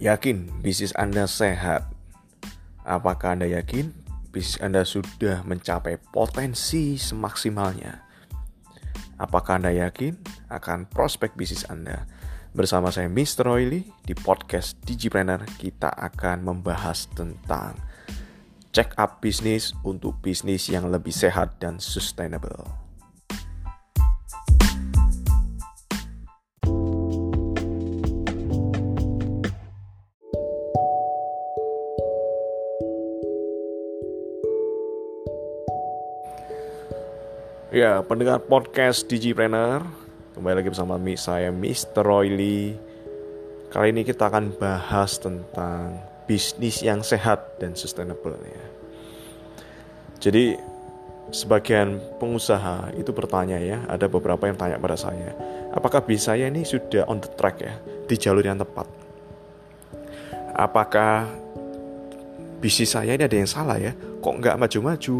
Yakin bisnis Anda sehat? Apakah Anda yakin bisnis Anda sudah mencapai potensi semaksimalnya? Apakah Anda yakin akan prospek bisnis Anda? Bersama saya Mr. Royli di podcast Digipreneur kita akan membahas tentang check up bisnis untuk bisnis yang lebih sehat dan sustainable. Ya, pendengar podcast Digipreneur Kembali lagi bersama saya Mr. Royli Kali ini kita akan bahas tentang bisnis yang sehat dan sustainable ya. Jadi sebagian pengusaha itu bertanya ya Ada beberapa yang tanya pada saya Apakah bisnis saya ini sudah on the track ya Di jalur yang tepat Apakah bisnis saya ini ada yang salah ya Kok nggak maju-maju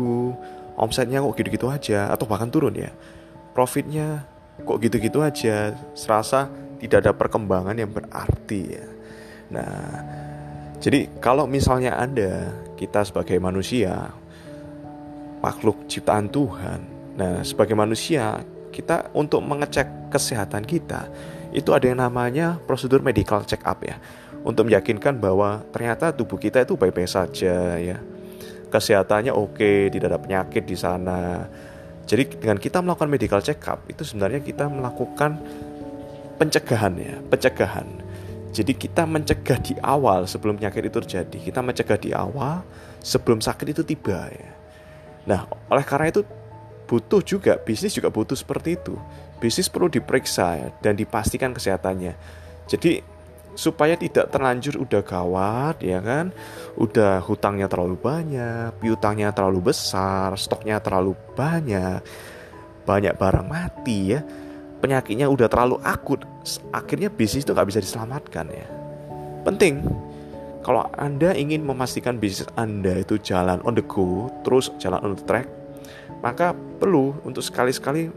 omsetnya kok gitu-gitu aja atau bahkan turun ya. Profitnya kok gitu-gitu aja serasa tidak ada perkembangan yang berarti ya. Nah jadi kalau misalnya ada kita sebagai manusia makhluk ciptaan Tuhan nah sebagai manusia kita untuk mengecek kesehatan kita itu ada yang namanya prosedur medical check up ya. Untuk meyakinkan bahwa ternyata tubuh kita itu baik-baik saja ya kesehatannya oke, tidak ada penyakit di sana. Jadi dengan kita melakukan medical check up itu sebenarnya kita melakukan pencegahan ya, pencegahan. Jadi kita mencegah di awal sebelum penyakit itu terjadi. Kita mencegah di awal sebelum sakit itu tiba ya. Nah, oleh karena itu butuh juga bisnis juga butuh seperti itu. Bisnis perlu diperiksa ya, dan dipastikan kesehatannya. Jadi supaya tidak terlanjur udah gawat ya kan? Udah hutangnya terlalu banyak piutangnya terlalu besar stoknya terlalu banyak banyak barang mati ya. Penyakitnya udah terlalu akut akhirnya bisnis itu nggak bisa diselamatkan ya. Penting. Kalau anda ingin memastikan bisnis anda itu jalan on the go terus jalan on the track maka perlu untuk sekali-sekali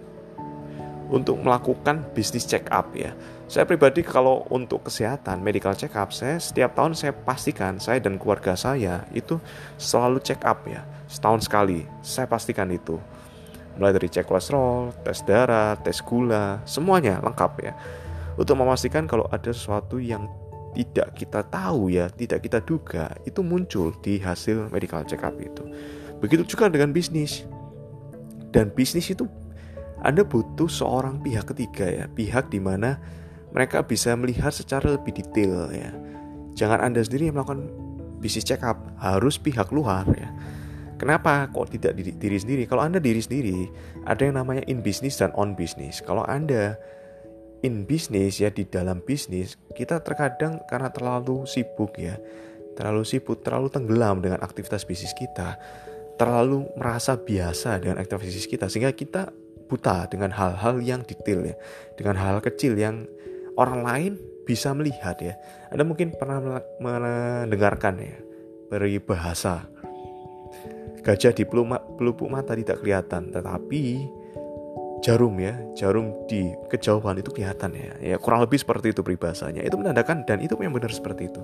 untuk melakukan bisnis check up ya saya pribadi kalau untuk kesehatan medical check up saya setiap tahun saya pastikan saya dan keluarga saya itu selalu check up ya setahun sekali saya pastikan itu mulai dari cek kolesterol, tes darah, tes gula, semuanya lengkap ya untuk memastikan kalau ada sesuatu yang tidak kita tahu ya, tidak kita duga itu muncul di hasil medical check up itu. Begitu juga dengan bisnis. Dan bisnis itu Anda butuh seorang pihak ketiga ya, pihak di mana mereka bisa melihat secara lebih detail ya. Jangan Anda sendiri yang melakukan bisnis check up, harus pihak luar ya. Kenapa kok tidak diri, diri sendiri? Kalau Anda diri sendiri, ada yang namanya in business dan on business. Kalau Anda in business ya di dalam bisnis, kita terkadang karena terlalu sibuk ya, terlalu sibuk, terlalu tenggelam dengan aktivitas bisnis kita, terlalu merasa biasa dengan aktivitas bisnis kita sehingga kita buta dengan hal-hal yang detail ya, dengan hal, -hal kecil yang orang lain bisa melihat ya. Anda mungkin pernah mendengarkan ya bahasa gajah di pelupuk mata tidak kelihatan, tetapi jarum ya, jarum di kejauhan itu kelihatan ya. Ya kurang lebih seperti itu peribahasanya. Itu menandakan dan itu yang benar seperti itu.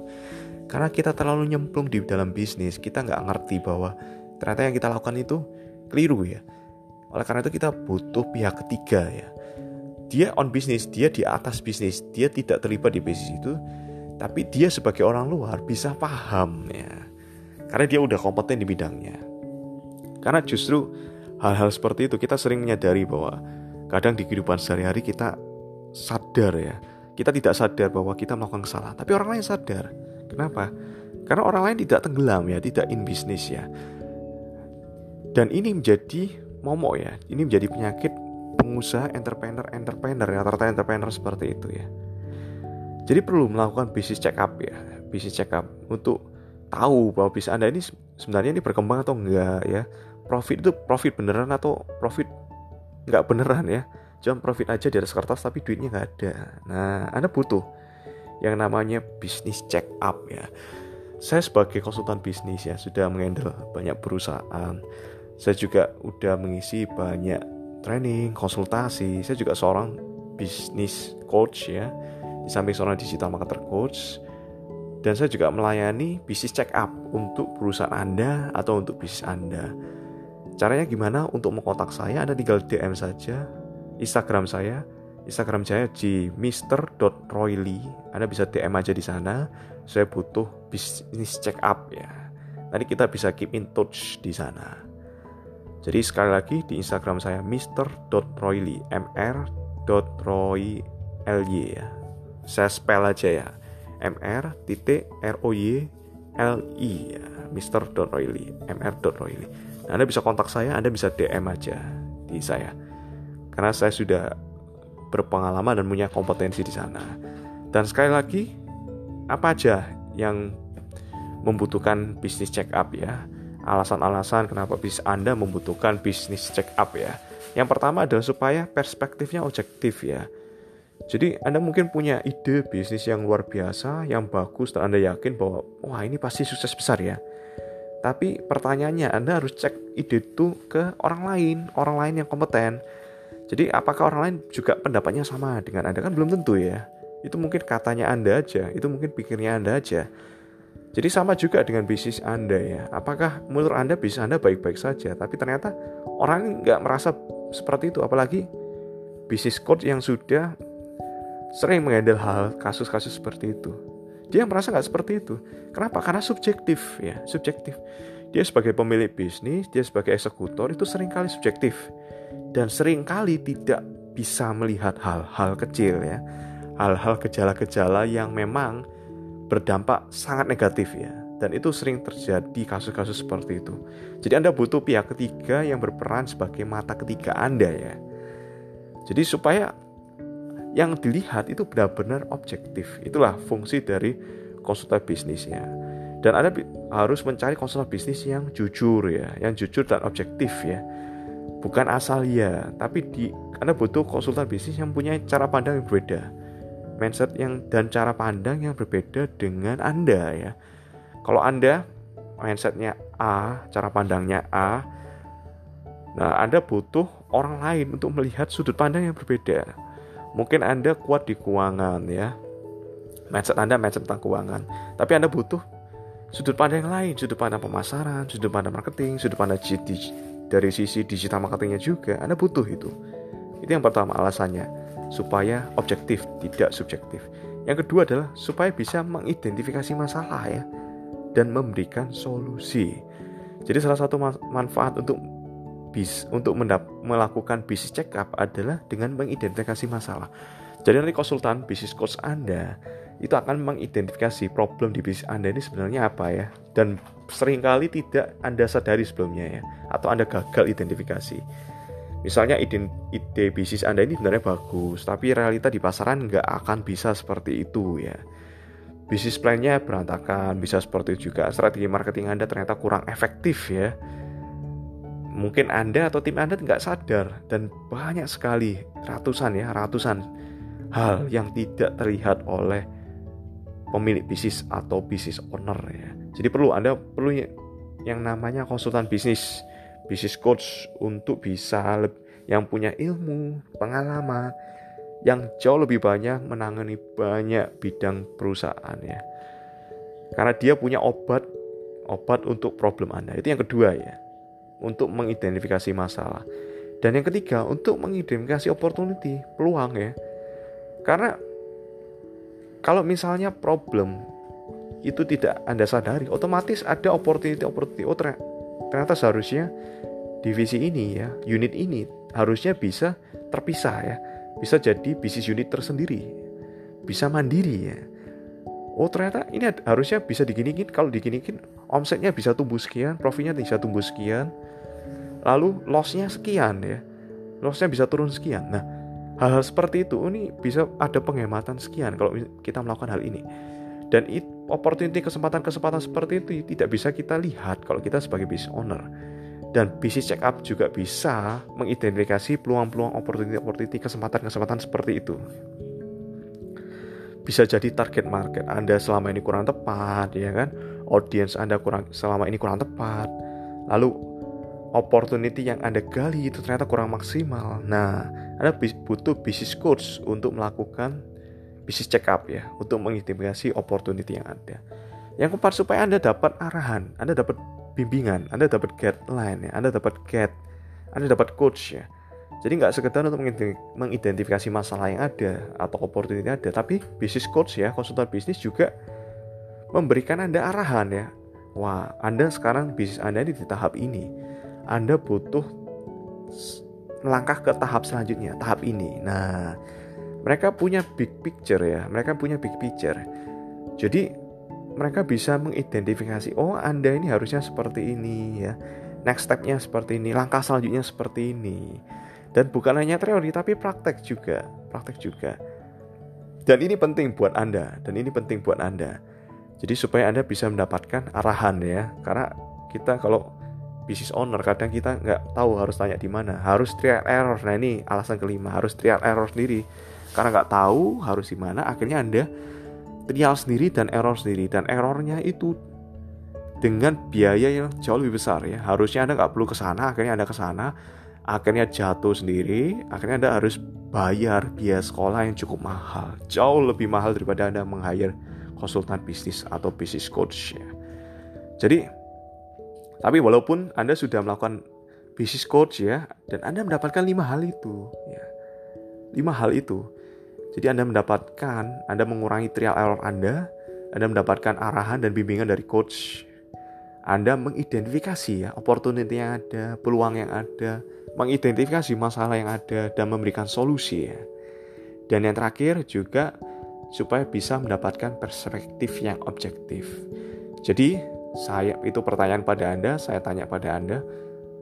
Karena kita terlalu nyemplung di dalam bisnis, kita nggak ngerti bahwa ternyata yang kita lakukan itu keliru ya. Oleh karena itu kita butuh pihak ketiga ya dia on bisnis, dia di atas bisnis, dia tidak terlibat di bisnis itu, tapi dia sebagai orang luar bisa paham ya, karena dia udah kompeten di bidangnya. Karena justru hal-hal seperti itu kita sering menyadari bahwa kadang di kehidupan sehari-hari kita sadar ya, kita tidak sadar bahwa kita melakukan kesalahan, tapi orang lain sadar. Kenapa? Karena orang lain tidak tenggelam ya, tidak in bisnis ya. Dan ini menjadi momok ya, ini menjadi penyakit pengusaha entrepreneur entrepreneur ya rata entrepreneur seperti itu ya. Jadi perlu melakukan bisnis check up ya bisnis check up untuk tahu bahwa bisnis anda ini sebenarnya ini berkembang atau enggak ya. Profit itu profit beneran atau profit nggak beneran ya. Cuma profit aja di atas kertas tapi duitnya nggak ada. Nah anda butuh yang namanya bisnis check up ya. Saya sebagai konsultan bisnis ya sudah mengendal banyak perusahaan. Saya juga udah mengisi banyak training, konsultasi. Saya juga seorang bisnis coach ya. Di samping seorang digital marketer coach, Dan saya juga melayani bisnis check up untuk perusahaan Anda atau untuk bisnis Anda. Caranya gimana? Untuk mengkontak saya, Anda tinggal DM saja Instagram saya. Instagram saya di mr.royly. Anda bisa DM aja di sana. Saya butuh bisnis check up ya. Nanti kita bisa keep in touch di sana. Jadi sekali lagi di Instagram saya mr.royly, mr.royly ya. Saya spell aja ya. mr titik r o y l i ya. mr.royly, mr.royly. Nah, anda bisa kontak saya, Anda bisa DM aja di saya. Karena saya sudah berpengalaman dan punya kompetensi di sana. Dan sekali lagi, apa aja yang membutuhkan bisnis check up ya? Alasan-alasan kenapa bisnis Anda membutuhkan bisnis check up ya. Yang pertama adalah supaya perspektifnya objektif ya. Jadi Anda mungkin punya ide bisnis yang luar biasa, yang bagus dan Anda yakin bahwa wah ini pasti sukses besar ya. Tapi pertanyaannya Anda harus cek ide itu ke orang lain, orang lain yang kompeten. Jadi apakah orang lain juga pendapatnya sama dengan Anda kan belum tentu ya. Itu mungkin katanya Anda aja, itu mungkin pikirnya Anda aja. Jadi sama juga dengan bisnis Anda ya. Apakah menurut Anda bisnis Anda baik-baik saja, tapi ternyata orang nggak merasa seperti itu, apalagi bisnis coach yang sudah sering mengendal hal kasus-kasus seperti itu. Dia merasa nggak seperti itu. Kenapa? Karena subjektif ya, subjektif. Dia sebagai pemilik bisnis, dia sebagai eksekutor itu sering kali subjektif dan sering kali tidak bisa melihat hal-hal kecil ya, hal-hal gejala-gejala yang memang berdampak sangat negatif ya. Dan itu sering terjadi kasus-kasus seperti itu. Jadi Anda butuh pihak ketiga yang berperan sebagai mata ketiga Anda ya. Jadi supaya yang dilihat itu benar-benar objektif. Itulah fungsi dari konsultan bisnisnya. Dan Anda harus mencari konsultan bisnis yang jujur ya, yang jujur dan objektif ya. Bukan asal ya, tapi di Anda butuh konsultan bisnis yang punya cara pandang yang berbeda mindset yang dan cara pandang yang berbeda dengan Anda ya. Kalau Anda mindsetnya A, cara pandangnya A, nah Anda butuh orang lain untuk melihat sudut pandang yang berbeda. Mungkin Anda kuat di keuangan ya, mindset Anda mindset tentang keuangan, tapi Anda butuh sudut pandang yang lain, sudut pandang pemasaran, sudut pandang marketing, sudut pandang dari sisi digital marketingnya juga, Anda butuh itu. Itu yang pertama alasannya supaya objektif, tidak subjektif. Yang kedua adalah supaya bisa mengidentifikasi masalah ya dan memberikan solusi. Jadi salah satu manfaat untuk bis untuk mendap melakukan bisnis check up adalah dengan mengidentifikasi masalah. Jadi nanti konsultan bisnis coach Anda itu akan mengidentifikasi problem di bisnis Anda ini sebenarnya apa ya dan sering kali tidak Anda sadari sebelumnya ya atau Anda gagal identifikasi. Misalnya ide, ide bisnis Anda ini sebenarnya bagus, tapi realita di pasaran nggak akan bisa seperti itu ya. Bisnis plannya berantakan, bisa seperti itu juga. Strategi marketing Anda ternyata kurang efektif ya. Mungkin Anda atau tim Anda nggak sadar dan banyak sekali ratusan ya, ratusan hal yang tidak terlihat oleh pemilik bisnis atau bisnis owner ya. Jadi perlu Anda perlu yang namanya konsultan bisnis bisnis coach untuk bisa yang punya ilmu, pengalaman yang jauh lebih banyak menangani banyak bidang perusahaan ya. Karena dia punya obat obat untuk problem Anda. Itu yang kedua ya. Untuk mengidentifikasi masalah. Dan yang ketiga, untuk mengidentifikasi opportunity, peluang ya. Karena kalau misalnya problem itu tidak Anda sadari, otomatis ada opportunity opportunity. Oh ternyata seharusnya divisi ini ya, unit ini harusnya bisa terpisah ya. Bisa jadi bisnis unit tersendiri. Bisa mandiri ya. Oh ternyata ini harusnya bisa diginikin kalau diginikin omsetnya bisa tumbuh sekian, profitnya bisa tumbuh sekian, lalu lossnya sekian ya, lossnya bisa turun sekian. Nah hal-hal seperti itu ini bisa ada penghematan sekian kalau kita melakukan hal ini. Dan it, opportunity kesempatan-kesempatan seperti itu tidak bisa kita lihat kalau kita sebagai business owner dan bisnis check up juga bisa mengidentifikasi peluang-peluang opportunity-opportunity kesempatan-kesempatan seperti itu. Bisa jadi target market Anda selama ini kurang tepat, ya kan? Audience Anda kurang selama ini kurang tepat. Lalu opportunity yang Anda gali itu ternyata kurang maksimal. Nah, Anda butuh bisnis coach untuk melakukan bisnis check up ya untuk mengidentifikasi opportunity yang ada. Yang keempat supaya Anda dapat arahan, Anda dapat bimbingan, Anda dapat guideline ya, Anda dapat guide, Anda dapat coach ya. Jadi nggak sekedar untuk mengidentifikasi masalah yang ada atau opportunity yang ada, tapi bisnis coach ya, konsultan bisnis juga memberikan Anda arahan ya. Wah, Anda sekarang bisnis Anda ini di tahap ini. Anda butuh langkah ke tahap selanjutnya, tahap ini. Nah, mereka punya big picture ya, mereka punya big picture. Jadi mereka bisa mengidentifikasi, oh Anda ini harusnya seperti ini ya. Next stepnya seperti ini, langkah selanjutnya seperti ini dan bukan hanya teori tapi praktek juga, praktek juga. Dan ini penting buat Anda, dan ini penting buat Anda. Jadi supaya Anda bisa mendapatkan arahan ya, karena kita kalau bisnis owner kadang kita nggak tahu harus tanya di mana, harus trial error. Nah ini alasan kelima, harus trial error sendiri. Karena nggak tahu harus di mana, akhirnya Anda trial sendiri dan error sendiri. Dan errornya itu dengan biaya yang jauh lebih besar ya. Harusnya Anda nggak perlu ke sana, akhirnya Anda ke sana akhirnya jatuh sendiri, akhirnya Anda harus bayar biaya sekolah yang cukup mahal, jauh lebih mahal daripada Anda meng-hire konsultan bisnis atau bisnis coach ya. Jadi, tapi walaupun Anda sudah melakukan bisnis coach ya, dan Anda mendapatkan lima hal itu, ya, lima hal itu. Jadi Anda mendapatkan, Anda mengurangi trial error Anda, Anda mendapatkan arahan dan bimbingan dari coach. Anda mengidentifikasi ya opportunity yang ada, peluang yang ada, mengidentifikasi masalah yang ada dan memberikan solusi ya. Dan yang terakhir juga supaya bisa mendapatkan perspektif yang objektif. Jadi saya itu pertanyaan pada Anda, saya tanya pada Anda,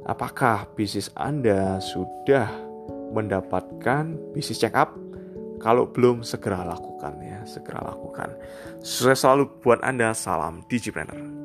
apakah bisnis Anda sudah mendapatkan bisnis check up? Kalau belum segera lakukan ya, segera lakukan. Sukses selalu buat Anda, salam Digipreneur.